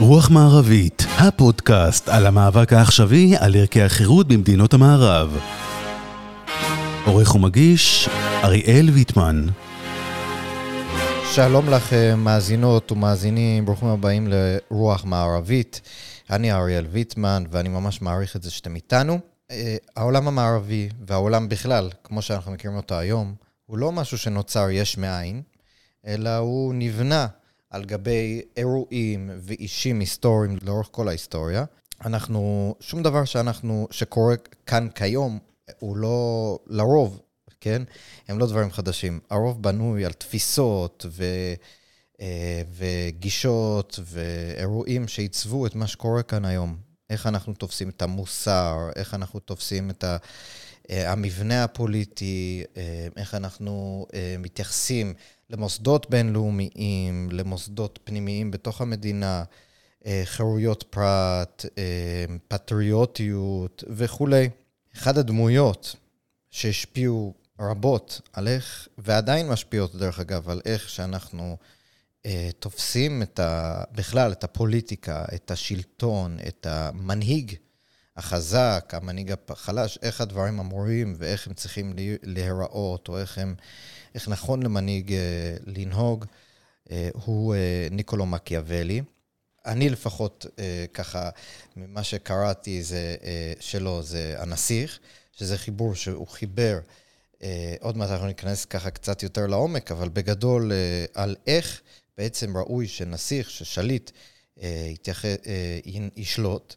רוח מערבית, הפודקאסט על המאבק העכשווי על ערכי החירות במדינות המערב. עורך ומגיש, אריאל ויטמן. שלום לכם, מאזינות ומאזינים, ברוכים הבאים לרוח מערבית. אני אריאל ויטמן, ואני ממש מעריך את זה שאתם איתנו. אה, העולם המערבי והעולם בכלל, כמו שאנחנו מכירים אותו היום, הוא לא משהו שנוצר יש מאין, אלא הוא נבנה על גבי אירועים ואישים היסטוריים לאורך כל ההיסטוריה. אנחנו, שום דבר שאנחנו, שקורה כאן כיום, הוא לא, לרוב, כן? הם לא דברים חדשים. הרוב בנוי על תפיסות ו... אה, וגישות ואירועים שעיצבו את מה שקורה כאן היום. איך אנחנו תופסים את המוסר, איך אנחנו תופסים את אה, המבנה הפוליטי, אה, איך אנחנו מתייחסים למוסדות בינלאומיים, למוסדות פנימיים בתוך המדינה, חירויות פרט, פטריוטיות וכולי. אחת הדמויות שהשפיעו רבות על איך, ועדיין משפיעות דרך אגב, על איך שאנחנו אה, תופסים את ה, בכלל את הפוליטיקה, את השלטון, את המנהיג החזק, המנהיג החלש, איך הדברים אמורים ואיך הם צריכים להיראות, או איך, הם, איך נכון למנהיג אה, לנהוג, אה, הוא ניקולו מקיאוולי. אני לפחות, ככה, ממה שקראתי זה, שלו, זה הנסיך, שזה חיבור שהוא חיבר, עוד מעט אנחנו ניכנס ככה קצת יותר לעומק, אבל בגדול על איך בעצם ראוי שנסיך, ששליט, אה, יתייח... אה, ישלוט.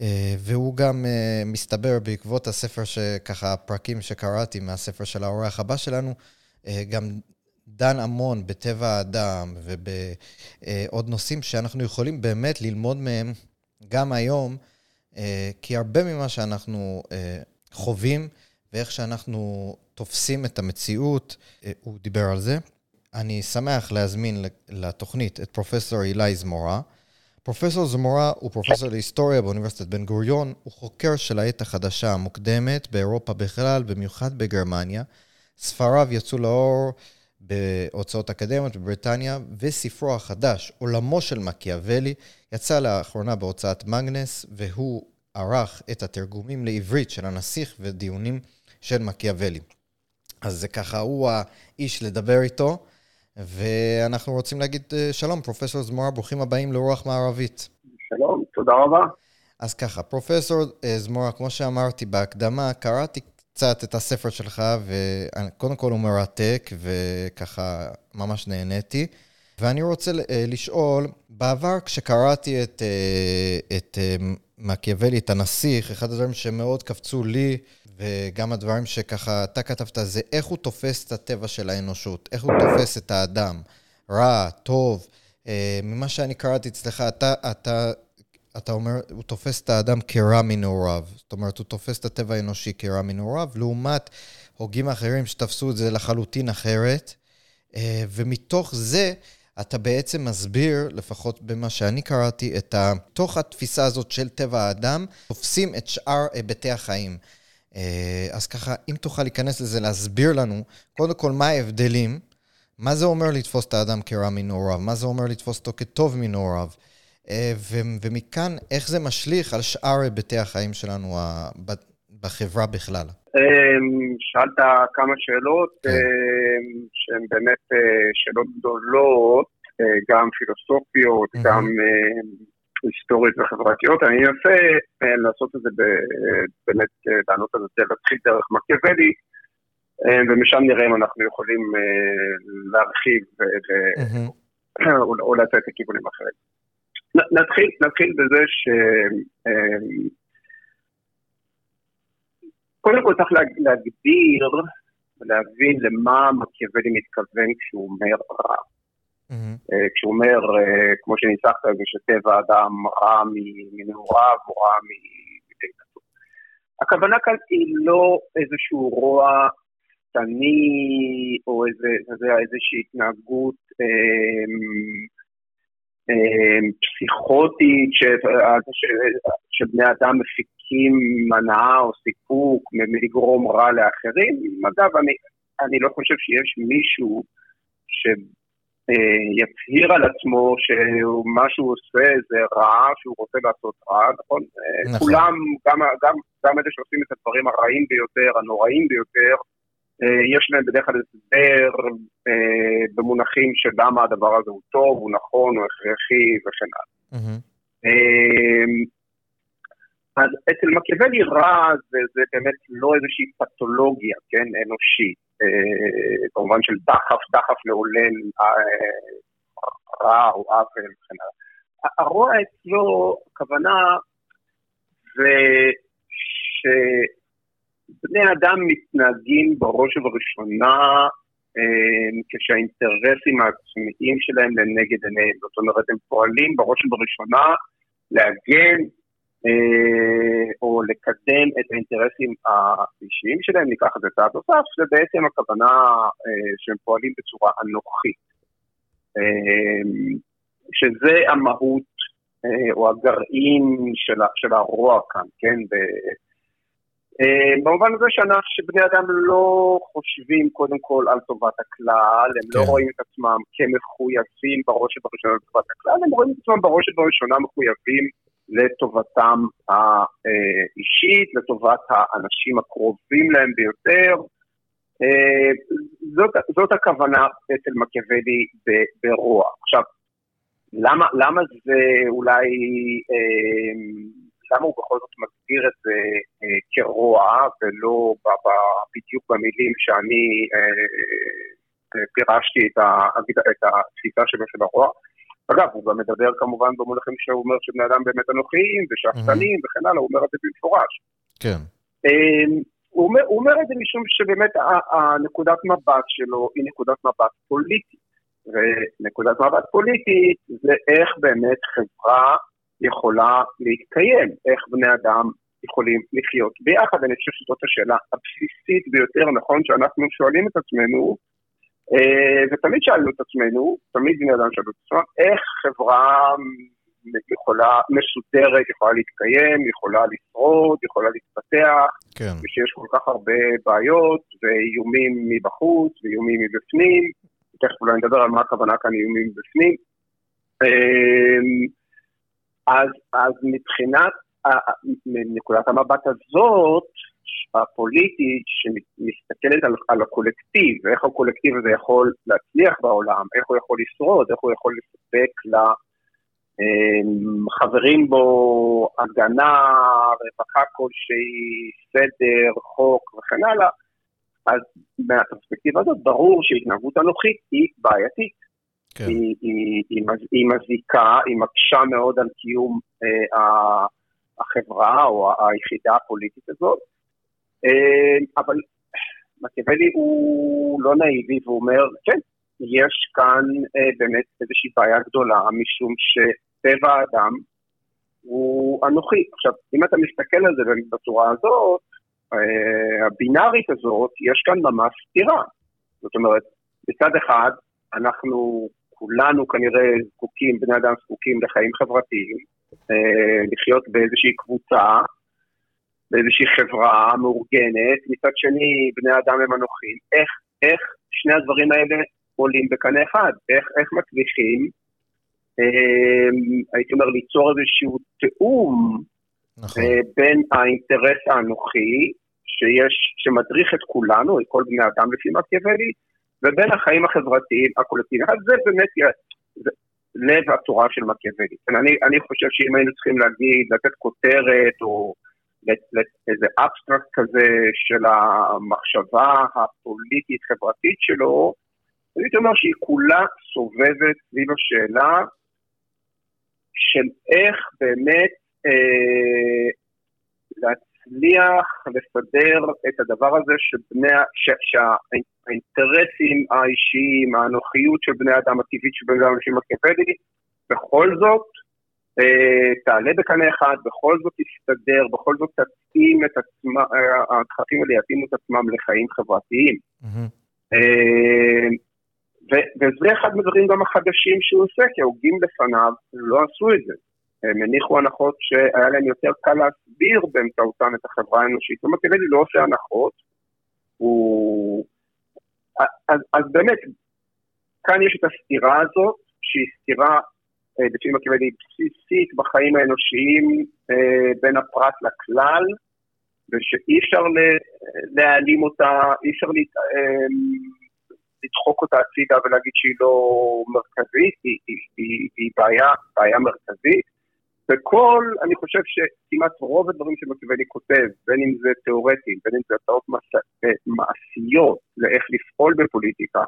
אה, והוא גם מסתבר בעקבות הספר שככה, הפרקים שקראתי מהספר של האורח הבא שלנו, גם דן המון בטבע האדם ובעוד נושאים שאנחנו יכולים באמת ללמוד מהם גם היום, כי הרבה ממה שאנחנו חווים ואיך שאנחנו תופסים את המציאות, הוא דיבר על זה. אני שמח להזמין לתוכנית את פרופסור אילי זמורה. פרופסור זמורה הוא פרופסור להיסטוריה באוניברסיטת בן גוריון, הוא חוקר של העת החדשה המוקדמת באירופה בכלל, במיוחד בגרמניה. ספריו יצאו לאור בהוצאות אקדמיות בבריטניה, וספרו החדש, עולמו של מקיאוולי, יצא לאחרונה בהוצאת מגנס, והוא ערך את התרגומים לעברית של הנסיך ודיונים של מקיאוולי. אז זה ככה, הוא האיש לדבר איתו. ואנחנו רוצים להגיד אה, שלום, פרופסור זמורה, ברוכים הבאים לרוח מערבית. שלום, תודה רבה. אז ככה, פרופסור אה, זמורה, כמו שאמרתי בהקדמה, קראתי קצת את הספר שלך, וקודם כל הוא מרתק, וככה ממש נהניתי. ואני רוצה אה, לשאול, בעבר כשקראתי את, את מקיאוולי, את הנסיך, אחד הדברים שמאוד קפצו לי, וגם הדברים שככה אתה כתבת, זה איך הוא תופס את הטבע של האנושות, איך הוא תופס את האדם, רע, טוב. אה, ממה שאני קראתי אצלך, אתה, אתה, אתה אומר, הוא תופס את האדם כרע מנעוריו. זאת אומרת, הוא תופס את הטבע האנושי כרע מנעוריו, לעומת הוגים אחרים שתפסו את זה לחלוטין אחרת. אה, ומתוך זה, אתה בעצם מסביר, לפחות במה שאני קראתי, את ה... תוך התפיסה הזאת של טבע האדם, תופסים את שאר היבטי החיים. אה, אז ככה, אם תוכל להיכנס לזה, להסביר לנו, קודם כל, מה ההבדלים, מה זה אומר לתפוס את האדם כרע מנעוריו, מה זה אומר לתפוס אותו כטוב מנעוריו, ומכאן, איך זה משליך על שאר היבטי החיים שלנו בחברה בכלל. אמ, שאלת כמה שאלות כן. אמ, שהן באמת אה, שאלות גדולות, גם פילוסופיות, גם היסטורית וחברתיות. אני אנסה אה, לעשות את זה באמת, אה, לענות על זה, להתחיל דרך מקיאוולי, אה, ומשם נראה אם אנחנו יכולים להרחיב או לצאת לכיוונים אחרים. נתחיל, נתחיל בזה ש... קודם כל צריך להגדיר ולהבין למה מקיאוולי מתכוון כשהוא אומר רע. Mm-hmm. כשהוא אומר, אה, כמו שניסחת, שטבע האדם רע מנעוריו או רע מדינתו. הכוונה כאן היא לא איזשהו רוע שטני או איזה, איזושהי התנהגות אה, אה, פסיכוטית ש, ש, שבני אדם מפיקים מנעה או סיפוק מלגרום רע לאחרים. אגב, אני, אני לא חושב שיש מישהו ש... אה, יצהיר על עצמו שמה שהוא עושה זה רע, שהוא רוצה לעשות רע, נכון? אה, נכון. כולם, גם, גם, גם אלה שעושים את הדברים הרעים ביותר, הנוראים ביותר, אה, יש להם בדרך כלל הסבר במונחים של למה הדבר הזה הוא טוב, הוא נכון, הוא הכרחי וכן הלאה. Mm-hmm. אז אצל מקיאוולי רע זה, זה באמת לא איזושהי פתולוגיה, כן, אנושית. אה, כמובן של דחף, דחף לעולל אה, רע או עוול וכן הלאה. הרוע אצלו, הכוונה זה שבני אדם מתנהגים בראש ובראשונה אה, כשהאינטרסים העצמיים שלהם לנגד עיניהם. זאת אומרת, הם פועלים בראש ובראשונה להגן אה, או לקדם את האינטרסים האישיים שלהם, ניקח את זה צעד נוסף, זה בעצם הכוונה אה, שהם פועלים בצורה אנוכית. שזה המהות או הגרעין של, של הרוע כאן, כן? במובן הזה שאנחנו, שבני אדם לא חושבים קודם כל על טובת הכלל, הם לא כן. רואים את עצמם כמחויבים בראש ובראשונה לטובת הכלל, הם רואים את עצמם בראש ובראשונה מחויבים לטובתם האישית, לטובת האנשים הקרובים להם ביותר. אה, זאת, זאת הכוונה אצל מקיאוולי ברוע. עכשיו, למה, למה זה אולי, אה, למה הוא בכל זאת מגדיר את זה אה, כרוע ולא בדיוק במילים שאני פירשתי את, את התפיסה שלו של הרוע? אגב, הוא גם מדבר כמובן במונחים שהוא אומר שבני אדם באמת אנוכיים ושאפתנים mm-hmm. וכן הלאה, הוא אומר את זה במפורש. כן. אמ, הוא אומר, הוא אומר את זה משום שבאמת הנקודת מבט שלו היא נקודת מבט פוליטית. ונקודת מבט פוליטית זה איך באמת חברה יכולה להתקיים, איך בני אדם יכולים לחיות ביחד. אני חושב שזאת השאלה הבסיסית ביותר, נכון, שאנחנו שואלים את עצמנו, אה, ותמיד שאלנו את עצמנו, תמיד בני אדם שאלו את עצמם, איך חברה יכולה, מסודרת, יכולה להתקיים, יכולה לשרוד, יכולה להתפתח, כן. ושיש כל כך הרבה בעיות ואיומים מבחוץ ואיומים מבפנים, תכף אולי נדבר על מה הכוונה כאן איומים מבפנים. אה, אז, אז מבחינת, מנקודת המבט הזאת, הפוליטית שמסתכלת על, על הקולקטיב, ואיך הקולקטיב הזה יכול להצליח בעולם, איך הוא יכול לשרוד, איך הוא יכול לספק לחברים אמ, בו הגנה, רווחה כלשהי, סדר, חוק וכן הלאה, אז מהפרספקטיבה הזאת ברור שהתנהגות אנוכית היא בעייתית. כן. היא, היא, היא, היא מזיקה, היא מקשה מאוד על קיום אה, החברה או היחידה הפוליטית הזאת. אה, אבל מקיאוולי הוא לא נאיבי והוא אומר, כן, יש כאן אה, באמת איזושהי בעיה גדולה, משום שטבע האדם הוא אנוכי. עכשיו, אם אתה מסתכל על זה בצורה הזאת, אה, הבינארית הזאת, יש כאן ממש סתירה. זאת אומרת, מצד אחד, אנחנו כולנו כנראה זקוקים, בני אדם זקוקים לחיים חברתיים, לחיות באיזושהי קבוצה, באיזושהי חברה מאורגנת, מצד שני בני אדם הם אנוכיים, איך, איך שני הדברים האלה עולים בקנה אחד, איך, איך מצליחים, אה, הייתי אומר, ליצור איזשהו תיאום נכון. אה, בין האינטרס האנוכי, שיש, שמדריך את כולנו, את כל בני אדם לפי מקיאוולי, ובין החיים החברתיים הקולקטיביים. אז זה באמת זה לב התורה של מקיאוולי. אני, אני חושב שאם היינו צריכים להגיד, לתת כותרת או לאיזה אבסטרקט כזה של המחשבה הפוליטית-חברתית שלו, הייתי אומר שהיא כולה סובבת סביב השאלה של איך באמת אה, להצליח לסדר את הדבר הזה שבני, ש, שהאינטרסים האישיים, האנוכיות של בני אדם, הטבעית של בני אדם, אנשים אקפדית, בכל זאת אה, תעלה בקנה אחד, בכל זאת תסתדר, בכל זאת תתאים את עצמה, אה, הדחפים האלה יתאימו את עצמם לחיים חברתיים. אה, וזה אחד מהדברים גם החדשים שהוא עושה, כי ההוגים לפניו לא עשו את זה. הם הניחו הנחות שהיה להם יותר קל להסביר באמצעותן את החברה האנושית. זאת אומרת, כדי לא עושה הנחות, הוא... אז, אז באמת, כאן יש את הסתירה הזאת, שהיא סתירה אה, לפי מקיאוולי בסיסית בחיים האנושיים אה, בין הפרט לכלל, ושאי אפשר להעלים אותה, אי אפשר אה, לדחוק אותה הצידה ולהגיד שהיא לא מרכזית, היא, היא, היא, היא בעיה, בעיה מרכזית. וכל, אני חושב שכמעט רוב הדברים שמקיאוולי כותב, בין אם זה תיאורטי, בין אם זה הצעות מעשיות לאיך לפעול בפוליטיקה,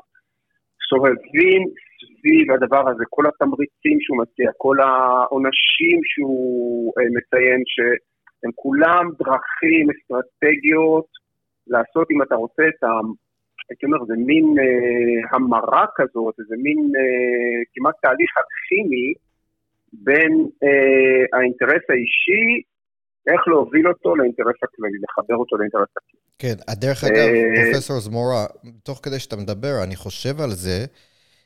סובבים סביב הדבר הזה, כל התמריצים שהוא מציע, כל העונשים שהוא אה, מציין, שהם כולם דרכים, אסטרטגיות, לעשות, אם אתה רוצה, את ה... הייתי אומר, זה מין אה, המרה כזאת, איזה מין אה, כמעט תהליך הכימי בין אה, האינטרס האישי איך להוביל אותו לאינטרס הכללי, לחבר אותו לאינטרס הכללי. כן, דרך אגב, אה, פרופסור זמורה, תוך כדי שאתה מדבר, אני חושב על זה,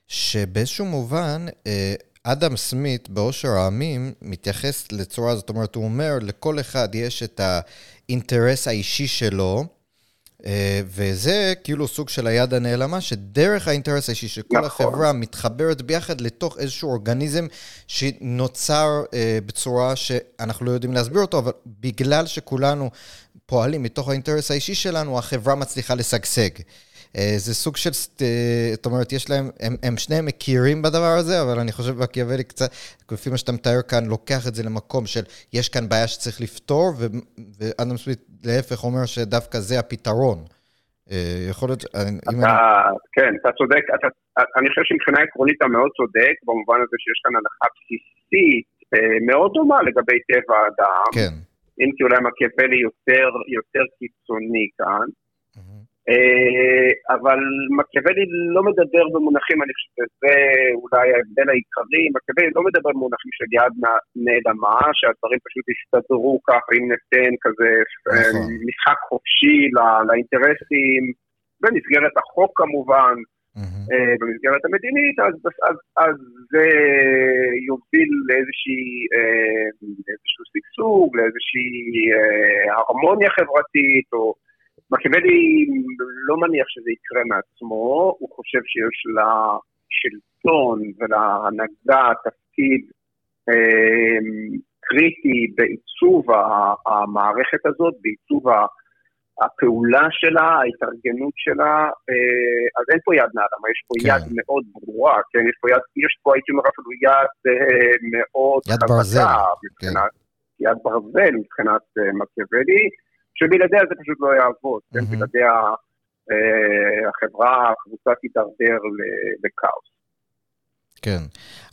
שבאיזשהו מובן, אה, אדם סמית בעושר העמים מתייחס לצורה, זאת אומרת, הוא אומר, לכל אחד יש את האינטרס האישי שלו, אה, וזה כאילו סוג של היד הנעלמה, שדרך האינטרס האישי של כל נכון. החברה מתחברת ביחד לתוך איזשהו אורגניזם שנוצר אה, בצורה שאנחנו לא יודעים להסביר אותו, אבל בגלל שכולנו פועלים מתוך האינטרס האישי שלנו, החברה מצליחה לשגשג. אה, זה סוג של, אה, זאת אומרת, יש להם, הם, הם שניהם מכירים בדבר הזה, אבל אני חושב מקיאוולי קצת, לפי מה שאתה מתאר כאן, לוקח את זה למקום של יש כאן בעיה שצריך לפתור, ואדם סמית להפך אומר שדווקא זה הפתרון. אה, יכול להיות, אתה, אני... כן, אתה צודק, אתה, אני חושב שמבחינה עקרונית אתה מאוד צודק, במובן הזה שיש כאן הנחה בסיסית מאוד דומה לגבי טבע האדם. כן. אם כי אולי מקיאוולי יותר, יותר קיצוני כאן. אה, אבל מקיאוולי לא מדבר במונחים, אני חושב שזה אולי ההבדל העיקרי, מקיאוולי לא מדבר במונחים של יד נעלמה, שהדברים פשוט יסתדרו ככה, אם ניתן כזה אה, נכון. משחק חופשי לאינטרסים, במסגרת החוק כמובן, mm-hmm. במסגרת המדינית, אז, אז, אז זה יוביל לאיזשהו שגשוג, לאיזושהי הרמוניה חברתית, או... מקיאוולי לא מניח שזה יקרה מעצמו, הוא חושב שיש לשלטון ולהנהגה תפקיד אה, קריטי בעיצוב המערכת הזאת, בעיצוב הפעולה שלה, ההתארגנות שלה, אה, אז אין פה יד נעלמה, יש פה כן. יד מאוד ברורה, כן, יש פה יד, יש פה הייתי אומר אפילו יד אה, מאוד יד ברזל, מבחינת, כן. יד ברזל מבחינת אה, מקיאוולי. שבלעדיה זה פשוט לא יעבוד, כן? בלעדיה אה, החברה, הקבוצה תידרדר לכאוס. כן.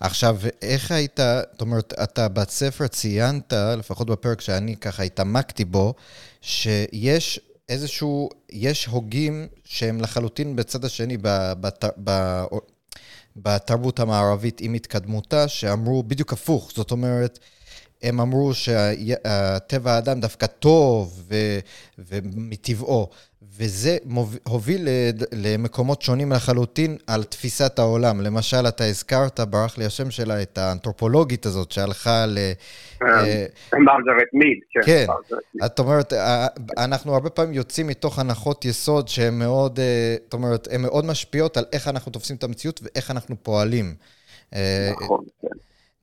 עכשיו, איך היית, זאת אומרת, אתה בספר ציינת, לפחות בפרק שאני ככה התעמקתי בו, שיש איזשהו, יש הוגים שהם לחלוטין בצד השני, בת, בת, בתרבות המערבית עם התקדמותה, שאמרו בדיוק הפוך. זאת אומרת, הם אמרו שטבע האדם דווקא טוב ו, ומטבעו, וזה הוביל למקומות שונים לחלוטין על תפיסת העולם. למשל, אתה הזכרת, ברח לי השם שלה, את האנתרופולוגית הזאת שהלכה ל... אה, אה, מרגרט מיד, כן. כן, את אומרת, אה, אנחנו הרבה פעמים יוצאים מתוך הנחות יסוד שהן מאוד, זאת אומרת, הן מאוד משפיעות על איך אנחנו תופסים את המציאות ואיך אנחנו פועלים. נכון.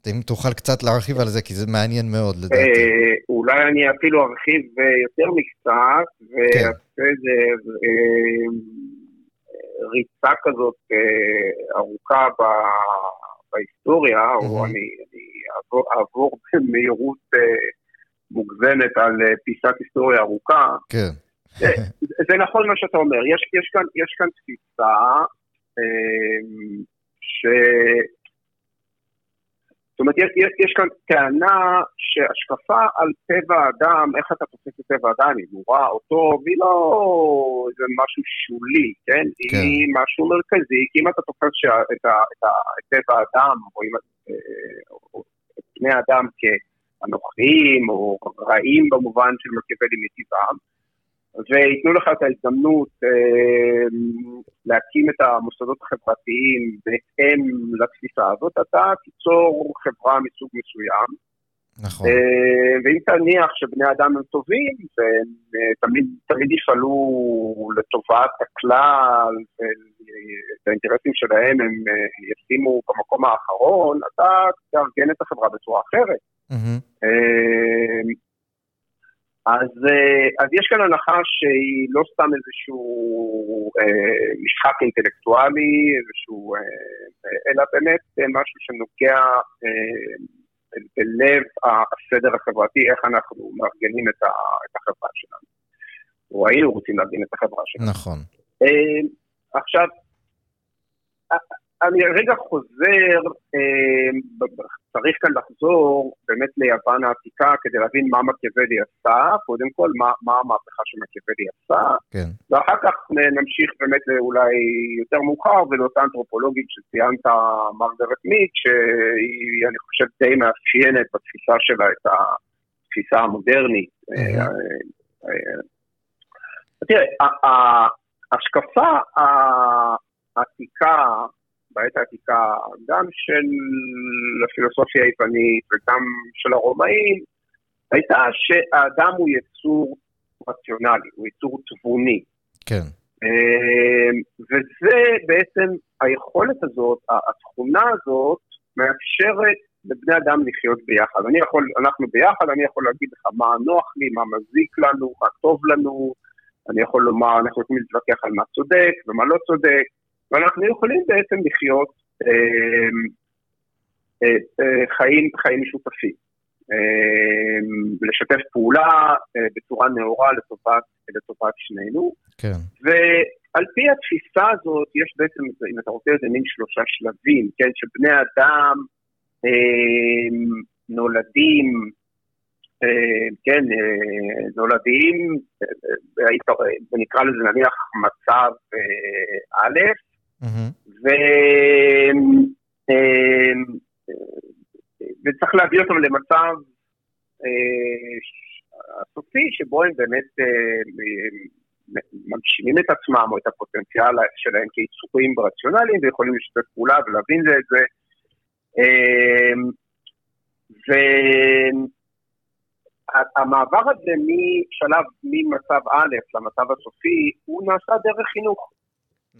אם תוכל קצת להרחיב על זה, כי זה מעניין מאוד לדעתי. אה, אולי אני אפילו ארחיב אה, יותר מקצת, ואעשה איזה אה, ריצה כזאת ארוכה בהיסטוריה, או אני אעבור במהירות מוגזמת על פיסת היסטוריה ארוכה. כן. זה נכון מה שאתה אומר, יש כאן תפיסה ש... זאת אומרת, יש, יש כאן טענה שהשקפה על טבע האדם, איך אתה תופס את טבע האדם, היא ברורה או טוב, היא לא איזה משהו שולי, כן? כן? היא משהו מרכזי, כי אם אתה תופס שאת, את, את, את טבע האדם, או, אם, אה, את בני האדם כאנוכיים, או רעים במובן של מקיאוולי מטבעם, וייתנו לך את ההזדמנות אה, להקים את המוסדות החברתיים בהתאם לתפיסה הזאת, אתה תיצור חברה מסוג מסוים, נכון. ואם תניח שבני אדם הם טובים, והם תמיד, תמיד יפעלו לטובת הכלל, ואת האינטרסים שלהם הם ישימו במקום האחרון, אתה תארגן את החברה בצורה אחרת. Mm-hmm. אה, אז יש כאן הנחה שהיא לא סתם איזשהו אה, משחק אינטלקטואלי, איזשהו, אה, אלא באמת אה, משהו שנוגע אה, בלב הסדר החברתי, איך אנחנו מארגנים את, ה, את החברה שלנו. או היינו רוצים לארגן את החברה שלנו. נכון. אה, עכשיו, אני רגע חוזר, אה, צריך כאן לחזור באמת ליוון העתיקה כדי להבין מה מקיאוולי עשה, קודם כל מה, מה המהפכה שמקיאוולי עשה, כן. ואחר כך נמשיך באמת אולי יותר מאוחר ולאותה אנתרופולוגית שציינת, מרגרט מיט, שהיא אני חושב די מאפיינת בתפיסה שלה את התפיסה המודרנית. Mm-hmm. תראה, ההשקפה העתיקה בעת העתיקה, גם של הפילוסופיה היוונית וגם של הרומאים, הייתה שהאדם הוא יצור רציונלי, הוא יצור תבוני. כן. אמ, וזה בעצם, היכולת הזאת, התכונה הזאת, מאפשרת לבני אדם לחיות ביחד. אני יכול, אנחנו ביחד, אני יכול להגיד לך מה נוח לי, מה מזיק לנו, מה טוב לנו, אני יכול לומר, אנחנו יכולים להתווכח על מה צודק ומה לא צודק, ואנחנו יכולים בעצם לחיות אה, אה, אה, חיים, חיים משותפים. אה, לשתף פעולה אה, בצורה נאורה לטובת, לטובת שנינו. כן. ועל פי התפיסה הזאת יש בעצם, אם אתה רוצה, איזה מין שלושה שלבים, כן, שבני אדם אה, נולדים, כן, נולדים, נקרא לזה נניח מצב א', ו... אמ, וצריך להביא אותם למצב אה, הסופי שבו הם באמת אה, מגשימים את עצמם או את הפוטנציאל שלהם כיצורים רציונליים ויכולים לשתף פעולה ולהבין את זה. אמ, והמעבר הזה משלב, ממצב א' למצב הסופי, הוא נעשה דרך חינוך.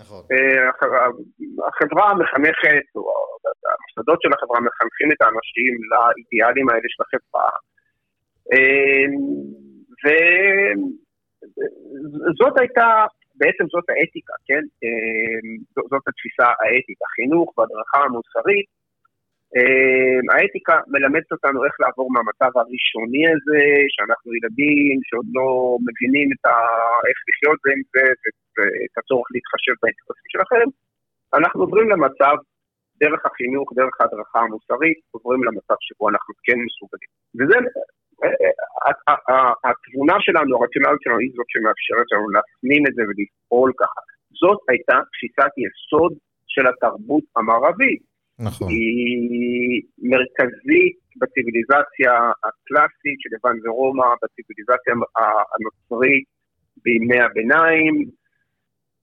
נכון. אה, החברה מחנכת, או המוסדות של החברה מחנכים את האנשים לאידיאלים האלה של החברה. אה, וזאת הייתה, בעצם זאת האתיקה, כן? אה, זאת התפיסה האתית, החינוך והדרכה המוסרית. האתיקה מלמדת אותנו איך לעבור מהמצב הראשוני הזה, שאנחנו ילדים שעוד לא מבינים ה... איך לחיות עם זה, ואת הצורך להתחשב באינטרסים שלכם, אנחנו עוברים למצב, דרך החינוך, דרך ההדרכה המוסרית, עוברים למצב שבו אנחנו כן מסוגלים. וזה, התבונה שלנו, הרציונליות שלנו, היא זאת שמאפשרת לנו להפנים את זה ולפעול ככה. זאת הייתה תפיסת יסוד של התרבות המערבית. נכון. היא מרכזית בציוויליזציה הקלאסית של יוון ורומא, בציוויליזציה הנוצרית בימי הביניים,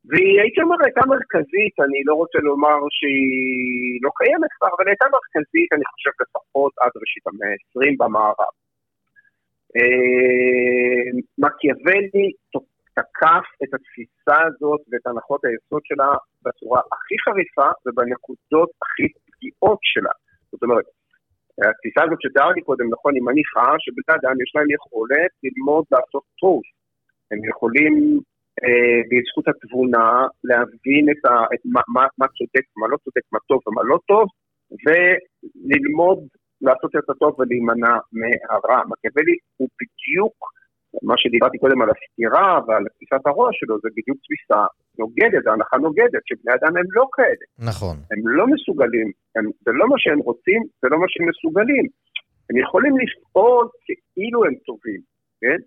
והיא, הייתי אומר, הייתה מרכזית, אני לא רוצה לומר שהיא לא קיימת כבר, אבל הייתה מרכזית, אני חושב, לפחות עד ראשית המאה ה-20 במערב. אה, מקיאוולי תקף את התפיסה הזאת ואת הנחות היסוד שלה בצורה הכי חריפה ובנקודות הכי פגיעות שלה. זאת אומרת, התפיסה הזאת שתיארתי קודם, נכון, היא מניחה שבני אדם יש להם יכולת ללמוד לעשות טוב. הם יכולים בזכות התבונה להבין את, ה, את מה, מה, מה צודק, מה לא צודק, מה טוב ומה לא טוב, וללמוד לעשות את הטוב ולהימנע מהרע. מקיאוולי הוא בדיוק מה שדיברתי קודם על הסתירה ועל תפיסת הראש שלו, זה בדיוק תפיסה נוגדת, זו הנחה נוגדת, שבני אדם הם לא כאלה. נכון. הם לא מסוגלים, הם, זה לא מה שהם רוצים, זה לא מה שהם מסוגלים. הם יכולים לפעול כאילו הם טובים, כן?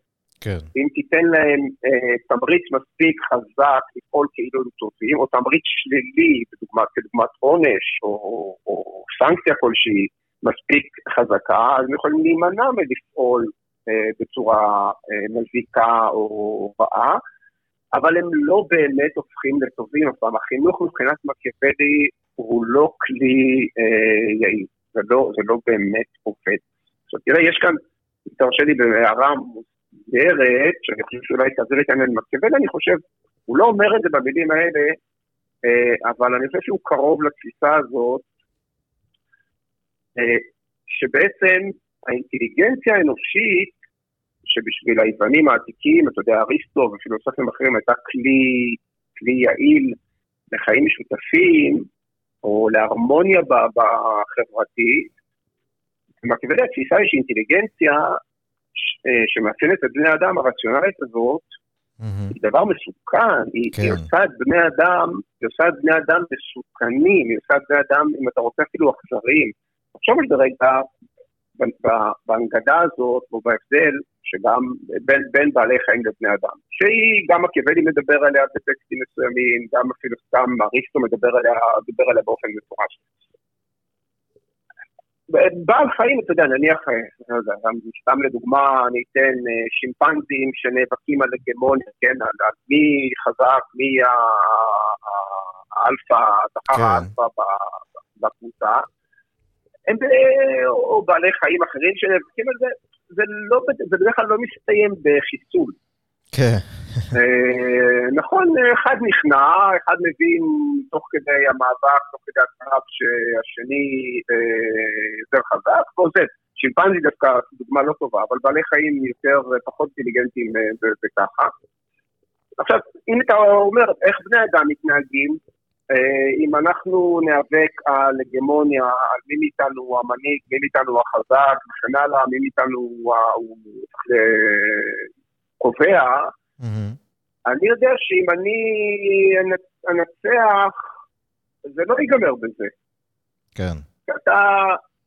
כן. אם תיתן להם אה, תמריץ מספיק חזק לפעול כאילו הם טובים, או תמריץ שלילי, בדוגמת, כדוגמת עונש, או, או, או סנקציה כלשהי, מספיק חזקה, אז הם יכולים להימנע מלפעול אה, בצורה אה, מזיקה או רעה, אבל הם לא באמת הופכים לטובים אף פעם. החינוך מבחינת מקיאוולי הוא לא כלי אה, יעיל, זה לא, זה לא באמת עובד. זאת תראה, יש כאן, תרשה לי בהערה מוסדרת, שאני חושב שאולי תעזיר לי כאן מקיאוולי, אני חושב, הוא לא אומר את זה במילים האלה, אה, אבל אני חושב שהוא קרוב לתפיסה הזאת, אה, שבעצם האינטליגנציה האנושית, שבשביל היוונים העתיקים, אתה יודע, אריסטו ופילוסופים אחרים הייתה כלי, כלי יעיל לחיים משותפים, או להרמוניה בחברתית, במקביל התפיסה היא שאינטליגנציה שמאפיינת את בני האדם, הרציונלית הזאת, mm-hmm. היא דבר מסוכן, היא, כן. היא עושה את בני אדם, היא עושה את בני אדם מסוכנים, היא עושה את בני אדם, אם אתה רוצה אפילו אכזריים. עכשיו יש ברגע, בהנגדה הזאת, או בהבדל, שגם בין, בין בעלי חיים לבני אדם, שהיא, גם מקיאוולי מדבר עליה בטקסטים מסוימים, גם אפילו סתם אריסטו מדבר עליה, מדבר עליה באופן מפורש. בעל חיים, אתה יודע, נניח, לא יודע, סתם לדוגמה, אני אתן אה, שימפנזים שנאבקים על הגמוניה, כן, על מי חזק, מי האלפא, זכר כן. האלפא בקבוצה. או בעלי חיים אחרים שנאבקים על זה, זה, לא, זה בדרך כלל לא מסתיים בחיסול. כן. אה, נכון, אחד נכנע, אחד מבין תוך כדי המאבק, תוך כדי הקרב שהשני אה, יותר חזק, ועוזב. שימפנזי דווקא דוגמה לא טובה, אבל בעלי חיים יותר, פחות אינטליגנטים וככה. אה, עכשיו, אם אתה אומר איך בני אדם מתנהגים, אם אנחנו ניאבק על הגמוניה, על מי מאיתנו הוא המנהיג, מי מאיתנו החזק וכן הלאה, מי מאיתנו הוא קובע. אני יודע שאם אני אנצח, זה לא ייגמר בזה. כן. אתה,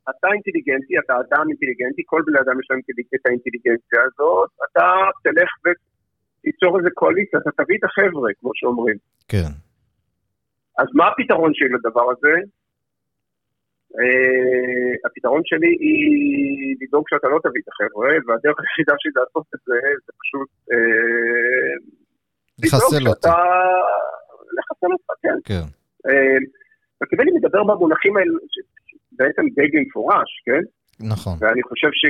אתה אינטליגנטי, אתה אדם אינטליגנטי, כל בני אדם יש להם את האינטליגנציה הזאת, אתה תלך ותיצור איזה קואליציה, אתה תביא את החבר'ה, כמו שאומרים. כן. אז מה הפתרון שלי לדבר הזה? Uh, הפתרון שלי היא לדאוג שאתה לא תביא את החבר'ה, והדרך היחידה שלי לעשות את זה, זה פשוט uh, לחסל אותה. לחסל אותה, כן. כן. וכדי Uh, מדבר במונחים האלה, בעצם די במפורש, כן? נכון. ואני חושב ש,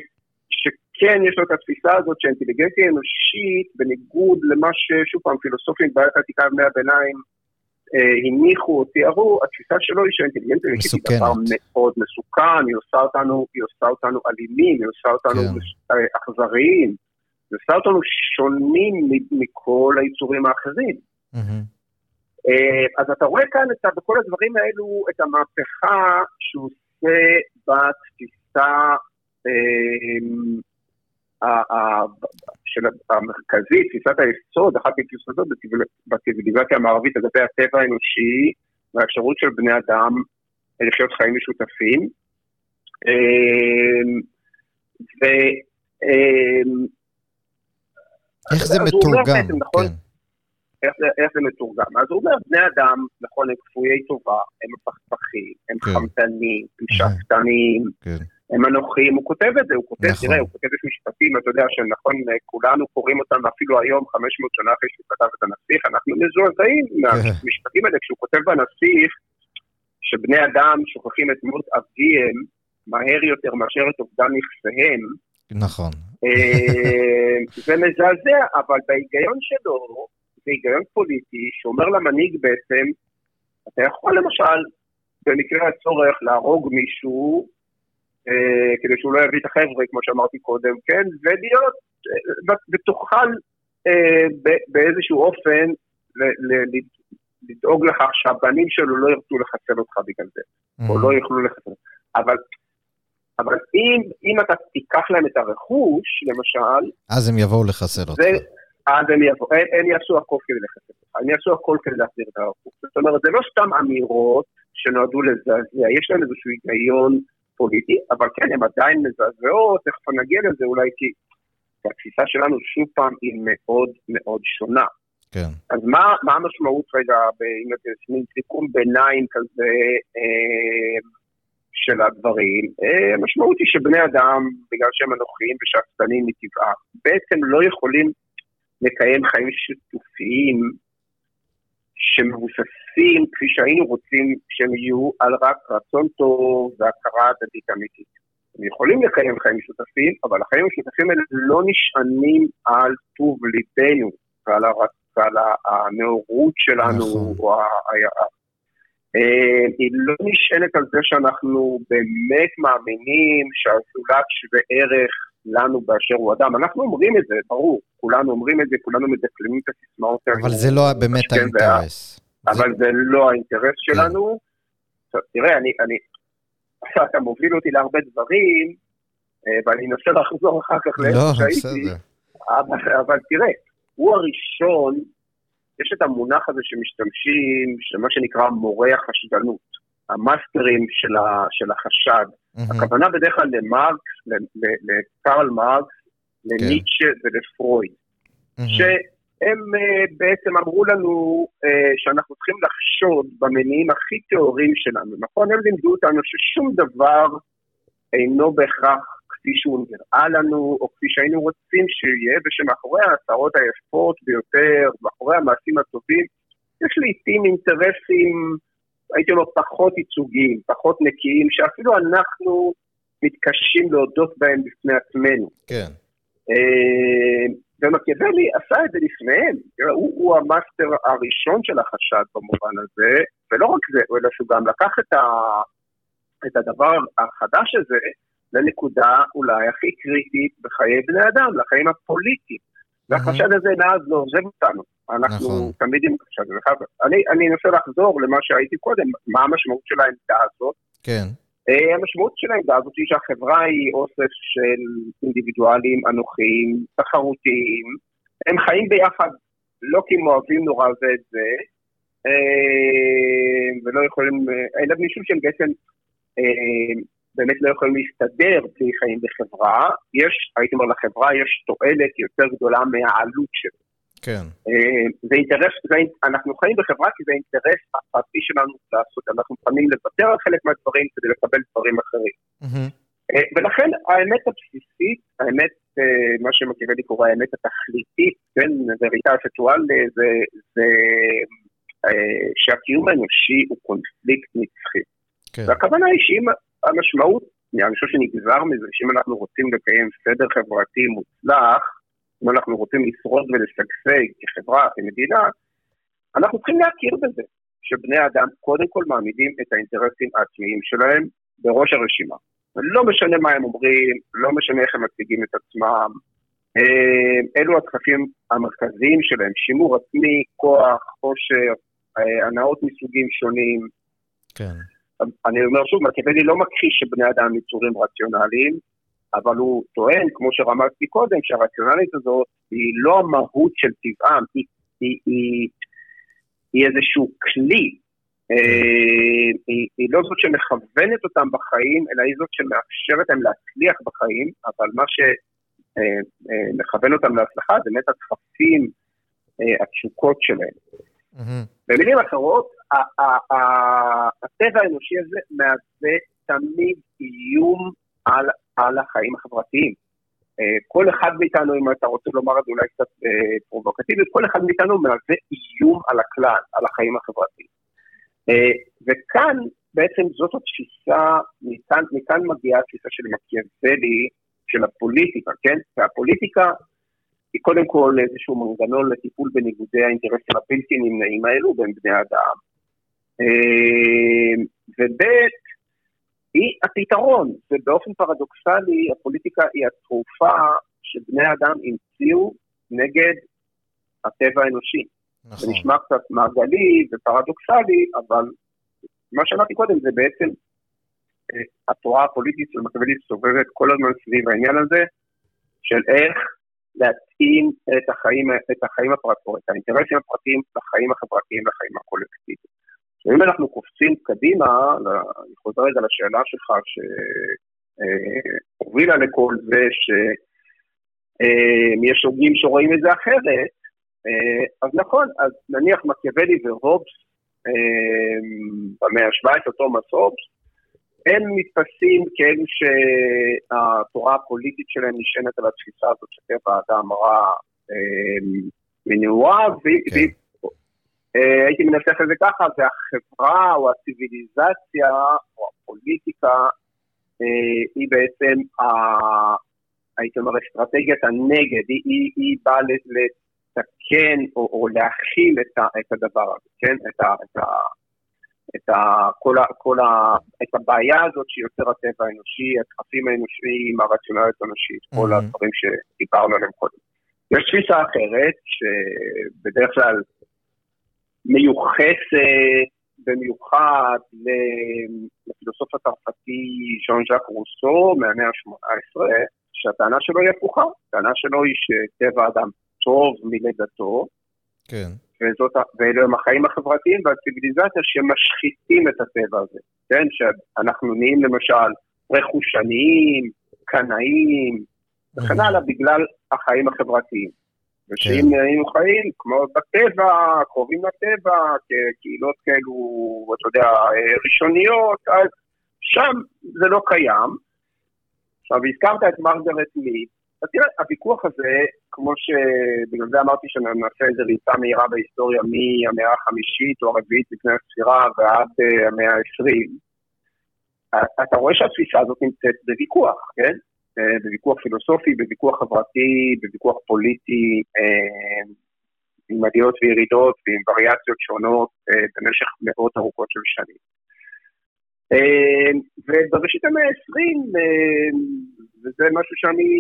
שכן יש לו את התפיסה הזאת שהאינטליגנציה האנושית, בניגוד למה ששוב פעם פילוסופים בעיית העתיקה ימי הביניים, אה, הניחו או תיארו, התפיסה שלו היא שהאינטליגנציה היא דבר מאוד מסוכן, היא עושה אותנו, היא עושה אותנו אלימים, היא עושה אותנו כן. אה, אכזריים, היא עושה אותנו שונים מכל היצורים האחרים. Mm-hmm. אז אתה רואה כאן את, בכל הדברים האלו את המהפכה שהוא עושה בתפיסה של המרכזית, תפיסת היסוד, אחת מתפיסות בציוויליזציה המערבית לגבי הטבע האנושי והאפשרות של בני אדם לחיות חיים משותפים. אמ, ו... אמ, איך זה מתורגם? נכון, כן. איך זה, איך זה מתורגם? אז הוא אומר, בני אדם, נכון, הם כפויי טובה, הם מפכפכים, הם כן. חמדנים, כן. הם אנוכיים, הוא כותב את זה, הוא כותב, נכון. תראה, הוא כותב את משפטים, אתה יודע שנכון, כולנו קוראים אותם אפילו היום, 500 שנה אחרי שהוא כתב את הנסיך, אנחנו מזועזעים. מהמשפטים האלה, כשהוא כותב בנסיך, שבני אדם שוכחים את מות אביהם מהר יותר מאשר את אובדן נכסיהם. נכון. אה, זה מזעזע, אבל בהיגיון שלו, זה היגיון פוליטי שאומר למנהיג בעצם, אתה יכול למשל, במקרה הצורך, להרוג מישהו, אה, כדי שהוא לא יביא את החבר'ה, כמו שאמרתי קודם, כן? ולהיות, אה, ותוכל אה, באיזשהו אופן לדאוג לכך שהבנים שלו לא ירצו לחסל אותך בגלל זה, או mm-hmm. לא יוכלו לחסל אותך. אבל אבל אם, אם אתה תיקח להם את הרכוש, למשל... אז הם יבואו לחסל אותך. אז הם, יבוא, הם, הם יעשו הכל כדי לחסל אותך, הם יעשו הכל כדי להחזיר את הרכוש. זאת אומרת, זה לא סתם אמירות שנועדו לזעזע, יש להם איזשהו היגיון פוליטי, אבל כן, הן עדיין מזעזעות, תכף נגיע לזה אולי, כי התפיסה שלנו שוב פעם היא מאוד מאוד שונה. כן. אז מה, מה המשמעות רגע, אם אתם עושים סיכום ביניים כזה אה, של הדברים? אה, המשמעות היא שבני אדם, בגלל שהם אנוכיים ושאפתנים מטבעם, בעצם לא יכולים לקיים חיים שיתופיים שמבוססים, כפי שהיינו רוצים שהם יהיו, על רק רצון טוב והכרה הדדית אמיתית. הם יכולים לקיים חיים משותפים, אבל החיים המשותפים האלה לא נשענים על טוב ליבנו ועל, הר... ועל הנאורות שלנו, נכון. או. אה, היא לא נשענת על זה שאנחנו באמת מאמינים שהזולת שווה ערך לנו באשר הוא אדם. אנחנו אומרים את זה, ברור, כולנו אומרים את זה, כולנו מדקלמים את הסיסמאות האלה. אבל זה לא באמת האינטרס. אבל זה לא האינטרס כן. שלנו. תראה, אני, אתה מוביל אותי להרבה דברים, אה, ואני אנסה לחזור אחר כך לאיפה לא, שהייתי. אבל, תראה, הוא הראשון, יש את המונח הזה שמשתמשים, של מה שנקרא מורי החשדנות, המאסטרים של, ה, של החשד. Mm-hmm. הכוונה בדרך כלל למרקס, לקרל מרקס, לניטשה כן. ולפרויד. Mm-hmm. הם uh, בעצם אמרו לנו uh, שאנחנו צריכים לחשוד במניעים הכי טהורים שלנו, נכון? הם לימדו אותנו ששום דבר אינו בהכרח כפי שהוא נראה לנו, או כפי שהיינו רוצים שיהיה, ושמאחורי ההצהרות היפות ביותר, מאחורי המעשים הטובים, יש לעיתים אינטרסים, הייתי אומר, פחות ייצוגיים, פחות נקיים, שאפילו אנחנו מתקשים להודות בהם בפני עצמנו. כן. Uh, ומקיאוולי עשה את זה לפניהם, הוא, הוא המאסטר הראשון של החשד במובן הזה, ולא רק זה, אלא שהוא גם לקח את, ה, את הדבר החדש הזה לנקודה אולי הכי קריטית בחיי בני אדם, לחיים הפוליטיים. והחשד הזה מאז לא עוזב אותנו. אנחנו נכון. תמיד עם חשד. אני, אני אנסה לחזור למה שהייתי קודם, מה המשמעות של העמדה הזאת. כן. Uh, המשמעות של העמדה הזאת היא שהחברה היא אוסף של אינדיבידואלים אנוכיים, תחרותיים, הם חיים ביחד לא כי הם אוהבים נורא זה את זה, uh, ולא יכולים, uh, אלא משום שהם בעצם באמת לא יכולים להסתדר בלי חיים בחברה, יש, הייתי אומר לחברה, יש תועלת יותר גדולה מהעלות שלו. כן. אה, זה אינטרס, זה, אנחנו חיים בחברה כי זה אינטרס הפרטי שלנו לעשות, אנחנו מוכנים לוותר על חלק מהדברים כדי לקבל דברים אחרים. Mm-hmm. ולכן האמת הבסיסית, האמת, אה, מה שמקיבלי קורא האמת התכליתית, כן, וריטה אפקטואל, זה, זה שהקיום האנושי הוא קונפליקט נצחי. כן. והכוונה היא שאם המשמעות, אני חושב שנגזר מזה, שאם אנחנו רוצים לקיים סדר חברתי מוצלח, אם אנחנו רוצים לשרוד ולשגשג כחברה, כמדינה, אנחנו צריכים להכיר בזה, שבני אדם קודם כל מעמידים את האינטרסים העצמיים שלהם בראש הרשימה. לא משנה מה הם אומרים, לא משנה איך הם מציגים את עצמם, אה, אלו הדחפים המרכזיים שלהם, שימור עצמי, כוח, עושר, אה, הנאות מסוגים שונים. כן. אני אומר שוב, מקיאוולי לא מכחיש שבני אדם יצורים רציונליים, אבל הוא טוען, כמו שרמזתי קודם, שהרציונלית הזאת היא לא המהות של טבעם, היא, היא, היא, היא איזשהו כלי, אה, היא, היא לא זאת שמכוונת אותם בחיים, אלא היא זאת שמאפשרת להם להצליח בחיים, אבל מה שמכוון אה, אה, אותם להצלחה זה באמת הדחפים, התשוקות שלהם. Mm-hmm. במילים אחרות, הטבע האנושי הזה מהווה תמיד איום על על החיים החברתיים. אה, כל אחד מאיתנו, אם אתה רוצה לומר את זה אולי קצת אה, פרובוקטיבית, כל אחד מאיתנו מהווה איום על הכלל, על החיים החברתיים. אה, וכאן בעצם זאת התפיסה, מכאן, מכאן מגיעה התפיסה של מקיאוולי, של הפוליטיקה, כן? והפוליטיקה היא קודם כל איזשהו מנגנון לטיפול בניגודי האינטרסים הבלתי נמנעים האלו בין בני אדם. וב' היא הפתרון, ובאופן פרדוקסלי הפוליטיקה היא התרופה שבני אדם המציאו נגד הטבע האנושי. נכון. זה נשמע קצת מעגלי ופרדוקסלי, אבל מה שאמרתי קודם זה בעצם אה, התורה הפוליטית של מקבלית סובבת כל הזמן סביב העניין הזה של איך להתאים את החיים, את החיים הפרטיים, את האינטרסים הפרטיים לחיים החברתיים, לחיים הקולקטיביים. ואם אנחנו קופצים קדימה, אני חוזר רגע לשאלה שלך שהובילה לכל זה שיש הוגים שרואים את זה אחרת, אז נכון, אז נניח מקיאוולי והובס במאה ה-17, תומאס הובס, הם נתפסים כאלו שהתורה הפוליטית שלהם נשענת על התפיסה הזאת שטבע האדם רע מנעוריו, כן. אה, הייתי מנסח את זה ככה, זה החברה או הציוויליזציה או הפוליטיקה היא בעצם, הייתי אומר, אסטרטגיית הנגד, היא, היא, היא באה לתקן או, או להכיל את, ה, את הדבר הזה, כן? את, ה, את, ה, את, ה, כל ה, כל ה, את הבעיה הזאת שיוצר הטבע האנושי, הדחפים האנושיים, הרציונליות האנושית, mm-hmm. כל הדברים שדיברנו עליהם קודם. יש תפיסה אחרת, שבדרך כלל מיוחסת במיוחד לפילוסוף הצרפתי ז'אן ז'אק רוסו מהמאה ה-18, שהטענה שלו היא הפוכה, הטענה שלו היא שטבע האדם טוב מלידתו, כן. וזאת, ואלו הם החיים החברתיים והציוויליזציה שמשחיתים את הטבע הזה, כן? שאנחנו נהיים למשל רכושניים, קנאים, וכן הלאה בגלל החיים החברתיים. ושאם כן. היינו חיים כמו בטבע, קרובים לטבע, כקהילות כאלו, אתה יודע, ראשוניות, אז שם זה לא קיים. עכשיו, הזכרת את מרגרט מיד, אז תראה, הוויכוח הזה, כמו שבגלל זה אמרתי שנעשה איזה ריצה מהירה בהיסטוריה מהמאה החמישית או הרביעית לפני הספירה ועד uh, המאה העשרים, אתה רואה שהתפיסה הזאת נמצאת בוויכוח, כן? Uh, בוויכוח פילוסופי, בוויכוח חברתי, בוויכוח פוליטי, uh, עם עליות וירידות ועם וריאציות שונות uh, במשך מאות ארוכות של שנים. ובראשית המאה העשרים, וזה משהו שאני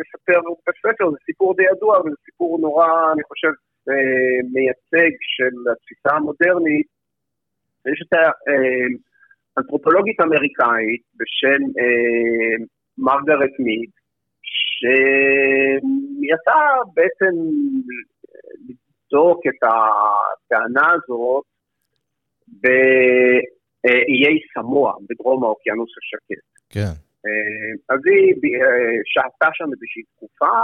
מספר בספר, זה סיפור די ידוע, וזה סיפור נורא, אני חושב, אה, מייצג של התפיסה המודרנית. יש את האנתרופולוגית אמריקאית בשם אה, מרגרט מיד, שיצאה בעצם לבדוק את הטענה הזאת באיי סמוע, בדרום האוקיינוס השקט. כן. אז היא אה, שהתה שם איזושהי תקופה,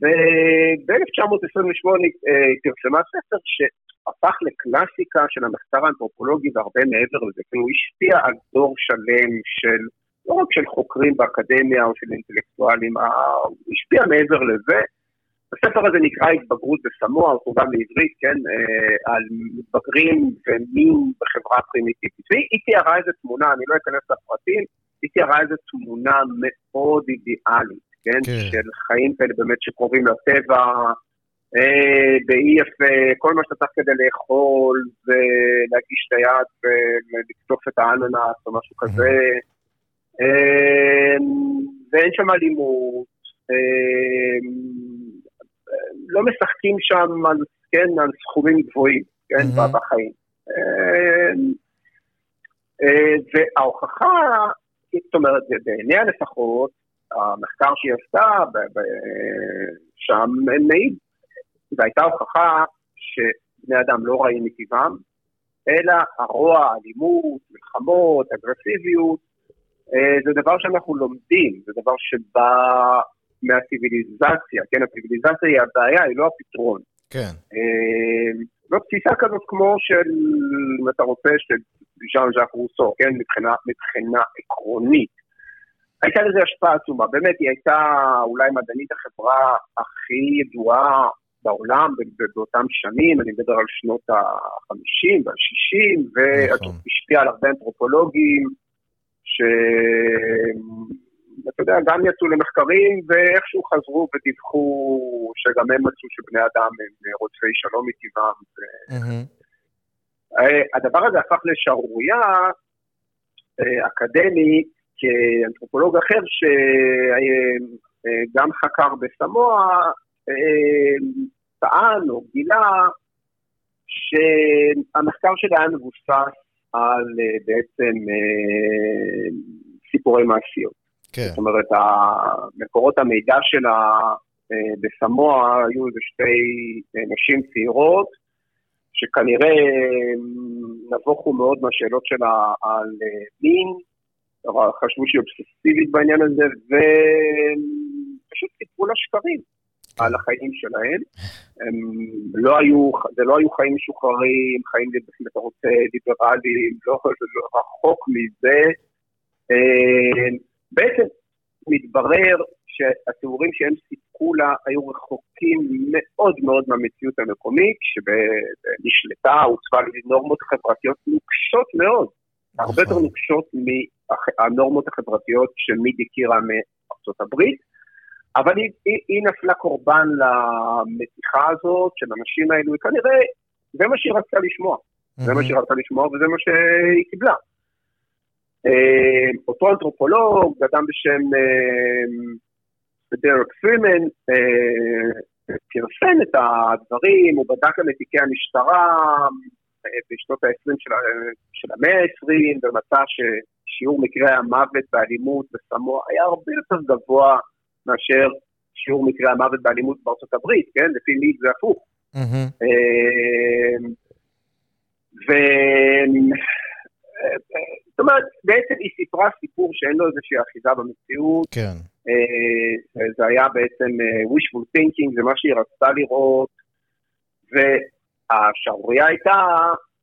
וב-1928 אה, היא פרסמה ספר שהפך לקלאסיקה של המחקר האנתרופולוגי והרבה מעבר לזה, כי הוא השפיע על דור שלם של, לא רק של חוקרים באקדמיה או של אינטלקטואלים, הוא השפיע מעבר לזה. הספר הזה נקרא התבגרות בסמוע, הוא תורגם לעברית, כן, אה, על מתבגרים ומין בחברה פרימיטיבית. והיא תיארה איזה תמונה, אני לא אכנס לפרטים, היא תיארה איזו תמונה מאוד אידיאלית, כן? כן? של חיים כאלה באמת שקרובים לטבע, אה, באי יפה, כל מה שאתה צריך כדי לאכול, ולהגיש את היד ולקטוף את האננס או משהו כזה. אה, ואין שם אלימות, אה, לא משחקים שם על, כן, על סכומים גבוהים, כן, mm-hmm. בחיים. אה, אה, וההוכחה זאת אומרת, בעיניה לפחות, המחקר שהיא עשתה שם מעיד, זו הייתה הוכחה שבני אדם לא רעים מטבעם, אלא הרוע, אלימות, מלחמות, אגרסיביות, זה דבר שאנחנו לומדים, זה דבר שבא מהציוויליזציה, כן, הציוויליזציה היא הבעיה, היא לא הפתרון. כן. אה, זו תפיסה כזאת כמו של, אם אתה רוצה, של ז'אן ז'אק רוסו, כן, מבחינה, מבחינה עקרונית. הייתה לזה השפעה עצומה, באמת היא הייתה אולי מדענית החברה הכי ידועה בעולם באותם שנים, אני מדבר על שנות ה-50 וה-60, והשפיעה על הרבה אנתרופולוגים, ש... אתה יודע, גם יצאו למחקרים ואיכשהו חזרו ודיווחו שגם הם מצאו שבני אדם הם רודפי שלום מטבעם. Mm-hmm. הדבר הזה הפך לשערורייה אה, אקדמית כאנתרופולוג אחר שגם חקר בסמוע, אה, טען או גילה שהמחקר שלה היה מבוסס על בעצם סיפורי מעשיות. כן. זאת אומרת, מקורות המידע שלה אה, בסמוע היו איזה שתי אה, נשים צעירות, שכנראה אה, נבוכו מאוד מהשאלות שלה על מין, חשבו שהיא אובססיבית בעניין הזה, ופשוט סיפרו לה שקרים. על החיים שלהם. הם לא היו, זה לא היו חיים משוחררים, חיים, אם אתה רוצה, ליברליים, לא, לא רחוק מזה. בעצם מתברר שהתיאורים שהם סיפקו לה היו רחוקים מאוד מאוד מהמציאות המקומית, שנשלטה, הוצבה על נורמות חברתיות נוקשות מאוד, הרבה יותר נכון. נוקשות הנורמות החברתיות שמיד הכירה מארצות הברית, אבל היא, היא, היא נפלה קורבן למתיחה הזאת של האנשים האלו, וכנראה זה מה שהיא רצתה לשמוע. Mm-hmm. זה מה שהיא רצתה לשמוע וזה מה שהיא קיבלה. אה, אותו אנתרופולוג, אדם בשם דרק פרימן, פרסם את הדברים, הוא בדק גם את תיקי המשטרה אה, בשנות ה-20 של, של המאה ה-20, ומצא ששיעור מקרי המוות באלימות בסמוע היה הרבה יותר גבוה מאשר שיעור מקרי המוות באלימות בארצות הברית, כן? לפי מי זה הפוך. Mm-hmm. ו... זאת אומרת, בעצם היא סיפרה סיפור שאין לו איזושהי אחיזה במציאות. כן. אה, זה היה בעצם אה, wishful thinking, זה מה שהיא רצתה לראות, והשערורייה הייתה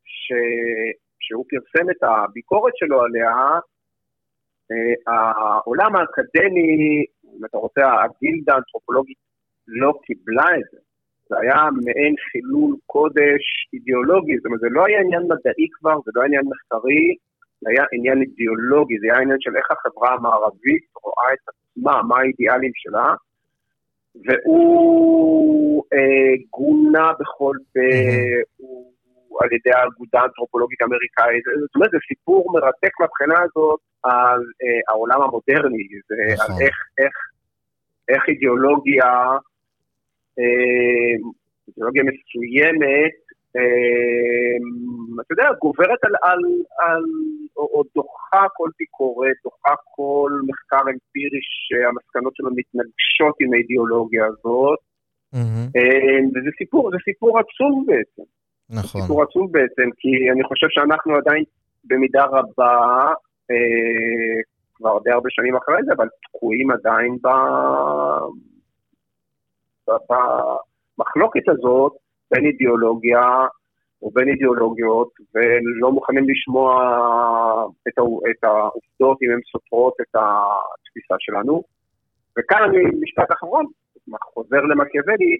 שכשהוא פרסם את הביקורת שלו עליה, אה, העולם האקדמי, אם אתה רוצה, הגילדה האנתרופולוגית לא קיבלה את זה. זה היה מעין חילול קודש אידיאולוגי, זאת אומרת, זה לא היה עניין מדעי כבר, זה לא היה עניין מחקרי, זה היה עניין אידיאולוגי, זה היה עניין של איך החברה המערבית רואה את עצמה, מה האידיאלים שלה, והוא אה, גונה בכל פה, הוא על ידי האגודה האנתרופולוגית האמריקאית, זאת אומרת, זה סיפור מרתק מהבחינה הזאת על אה, העולם המודרני, זה נכון. על איך, איך, איך אידיאולוגיה אה, אידיאולוגיה מסוימת, אה, אתה יודע, גוברת על, על, על או, או דוחה כל ביקורת, דוחה כל מחקר אמפירי שהמסקנות שלו מתנגשות עם האידיאולוגיה הזאת. Mm-hmm. וזה סיפור, זה סיפור עצוב בעצם. נכון. סיפור עצוב בעצם, כי אני חושב שאנחנו עדיין במידה רבה, אה, כבר די הרבה שנים אחרי זה, אבל תקועים עדיין ב... במחלוקת הזאת בין אידיאולוגיה ובין אידיאולוגיות, ולא מוכנים לשמוע את, את העובדות אם הן סותרות את התפיסה שלנו. וכאן אני, משפט אחרון, חוזר למקיאוולי,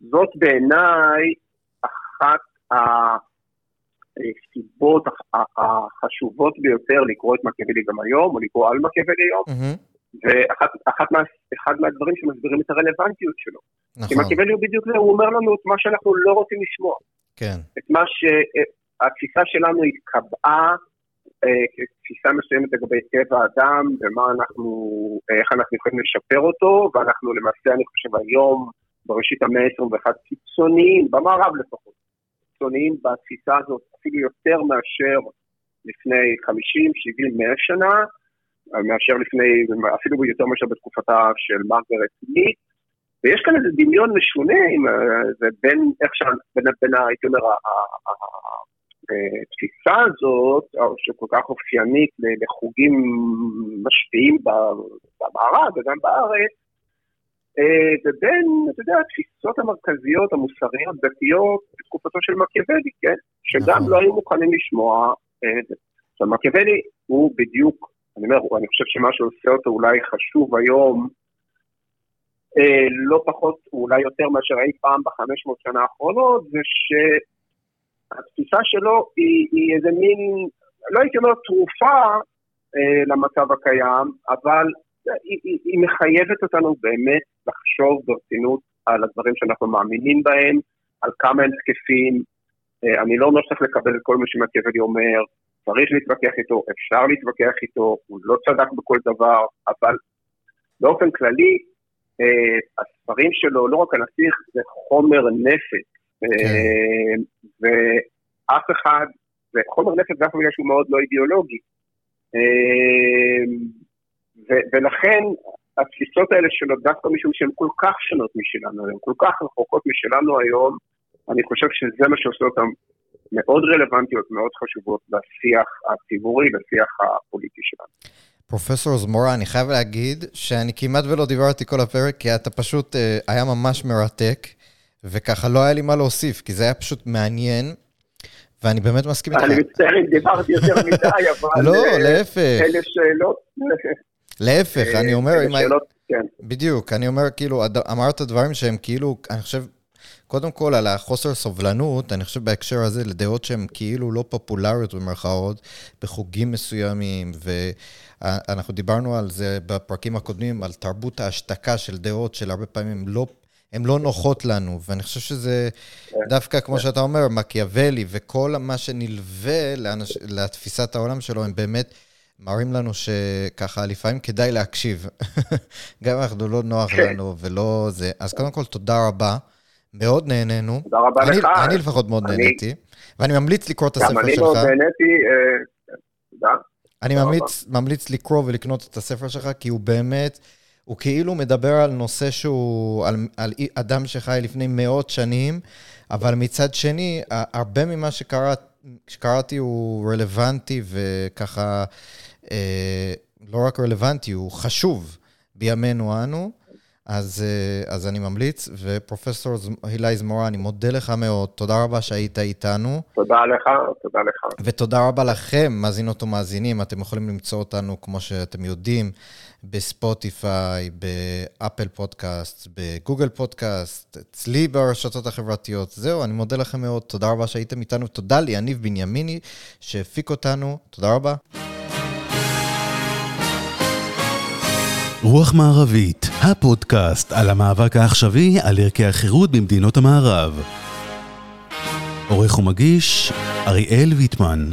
זאת בעיניי אחת הסיבות החשובות ביותר לקרוא את מקיאוולי גם היום, או לקרוא על מקיאוולי היום. Mm-hmm. ואחד מה, מהדברים שמסבירים את הרלוונטיות שלו. נכון. כי מקיאוולי הוא בדיוק זה, הוא אומר לנו את מה שאנחנו לא רוצים לשמוע. כן. את מה שהתפיסה שלנו התקבעה אה, כתפיסה מסוימת לגבי טבע האדם, ומה אנחנו, איך אנחנו יכולים לשפר אותו, ואנחנו למעשה, אני חושב היום, בראשית המאה ה-21, קיצוניים, במערב לפחות, קיצוניים בתפיסה הזאת, אפילו יותר מאשר לפני 50, 70, 100 שנה, מאשר לפני, אפילו יותר מאשר בתקופתה של מרגרט מיט. ויש כאן איזה דמיון משונה, זה בין איך ש... בין, בין הייתי אומר, התפיסה הזאת, שכל כך אופיינית לחוגים משפיעים במערב וגם בארץ, אה, ובין, אתה יודע, התפיסות המרכזיות, המוסריות, דתיות, בתקופתו של מקיאוולי, כן? שגם נכון. לא היו מוכנים לשמוע. אה, עכשיו, מקיאוולי הוא בדיוק אני אומר, אני חושב שמה שעושה אותו אולי חשוב היום, אה, לא פחות, אולי יותר מאשר אי פעם בחמש מאות שנה האחרונות, זה שהתפיסה שלו היא, היא איזה מין, לא הייתי אומר תרופה אה, למצב הקיים, אבל היא, היא, היא מחייבת אותנו באמת לחשוב ברצינות על הדברים שאנחנו מאמינים בהם, על כמה הם תקפים. אה, אני לא אומר שצריך לקבל את כל מה שמקיאוולי אומר, צריך להתווכח איתו, אפשר להתווכח איתו, הוא לא צדק בכל דבר, אבל באופן כללי, אה, הספרים שלו, לא רק הנסיך, זה חומר. כן. אה, ואף אחד, זה חומר נפץ דווקא בגלל שהוא מאוד לא אידיאולוגי. ו- ולכן התפיסות האלה שלו, דווקא משום שהן כל כך שונות משלנו הן כל כך רחוקות משלנו היום, אני חושב שזה מה שעושה אותן מאוד רלוונטיות, מאוד חשובות לשיח הציבורי, לשיח הפוליטי שלנו. פרופסור זמורה, אני חייב להגיד שאני כמעט ולא דיברתי כל הפרק, כי אתה פשוט, אה, היה ממש מרתק, וככה לא היה לי מה להוסיף, כי זה היה פשוט מעניין, ואני באמת מסכים איתך. אני מצטער אם דיברתי יותר מדי, אבל... לא, אה, להפך. אלה שאלות. להפך, אני אומר, אם... שאלות, כן. בדיוק, אני אומר, כאילו, אמרת דברים שהם כאילו, אני חושב... קודם כל, על החוסר סובלנות, אני חושב בהקשר הזה, לדעות שהן כאילו לא פופולריות במרכאות, בחוגים מסוימים, ואנחנו דיברנו על זה בפרקים הקודמים, על תרבות ההשתקה של דעות, של הרבה פעמים לא... הן לא נוחות לנו, ואני חושב שזה כן. דווקא, כמו שאתה אומר, מקיאוולי וכל מה שנלווה לאנש... לתפיסת העולם שלו, הם באמת מראים לנו שככה, לפעמים כדאי להקשיב. גם אם אנחנו לא נוח כן. לנו ולא זה. אז קודם כל, תודה רבה. מאוד נהנינו. תודה רבה אני, לך. אני לפחות מאוד אני... נהניתי. ואני ממליץ לקרוא את הספר שלך. גם אני מאוד נהניתי, אה, תודה. אני ממליץ, ממליץ לקרוא ולקנות את הספר שלך, כי הוא באמת, הוא כאילו מדבר על נושא שהוא, על, על אדם שחי לפני מאות שנים, אבל מצד שני, הרבה ממה שקראת, שקראתי הוא רלוונטי וככה, לא רק רלוונטי, הוא חשוב בימינו אנו. אז, אה, אז אני ממליץ, ופרופסור הילי זמורה, אני מודה לך מאוד, תודה רבה שהיית איתנו. תודה לך, תודה לך. ותודה רבה לכם, מאזינות ומאזינים, אתם יכולים למצוא אותנו, כמו שאתם יודעים, בספוטיפיי, באפל פודקאסט, בגוגל פודקאסט, אצלי ברשתות החברתיות. זהו, אני מודה לכם מאוד, תודה רבה שהייתם איתנו, תודה ליניב בנימיני שהפיק אותנו, תודה רבה. רוח מערבית, הפודקאסט על המאבק העכשווי על ערכי החירות במדינות המערב. עורך ומגיש, אריאל ויטמן.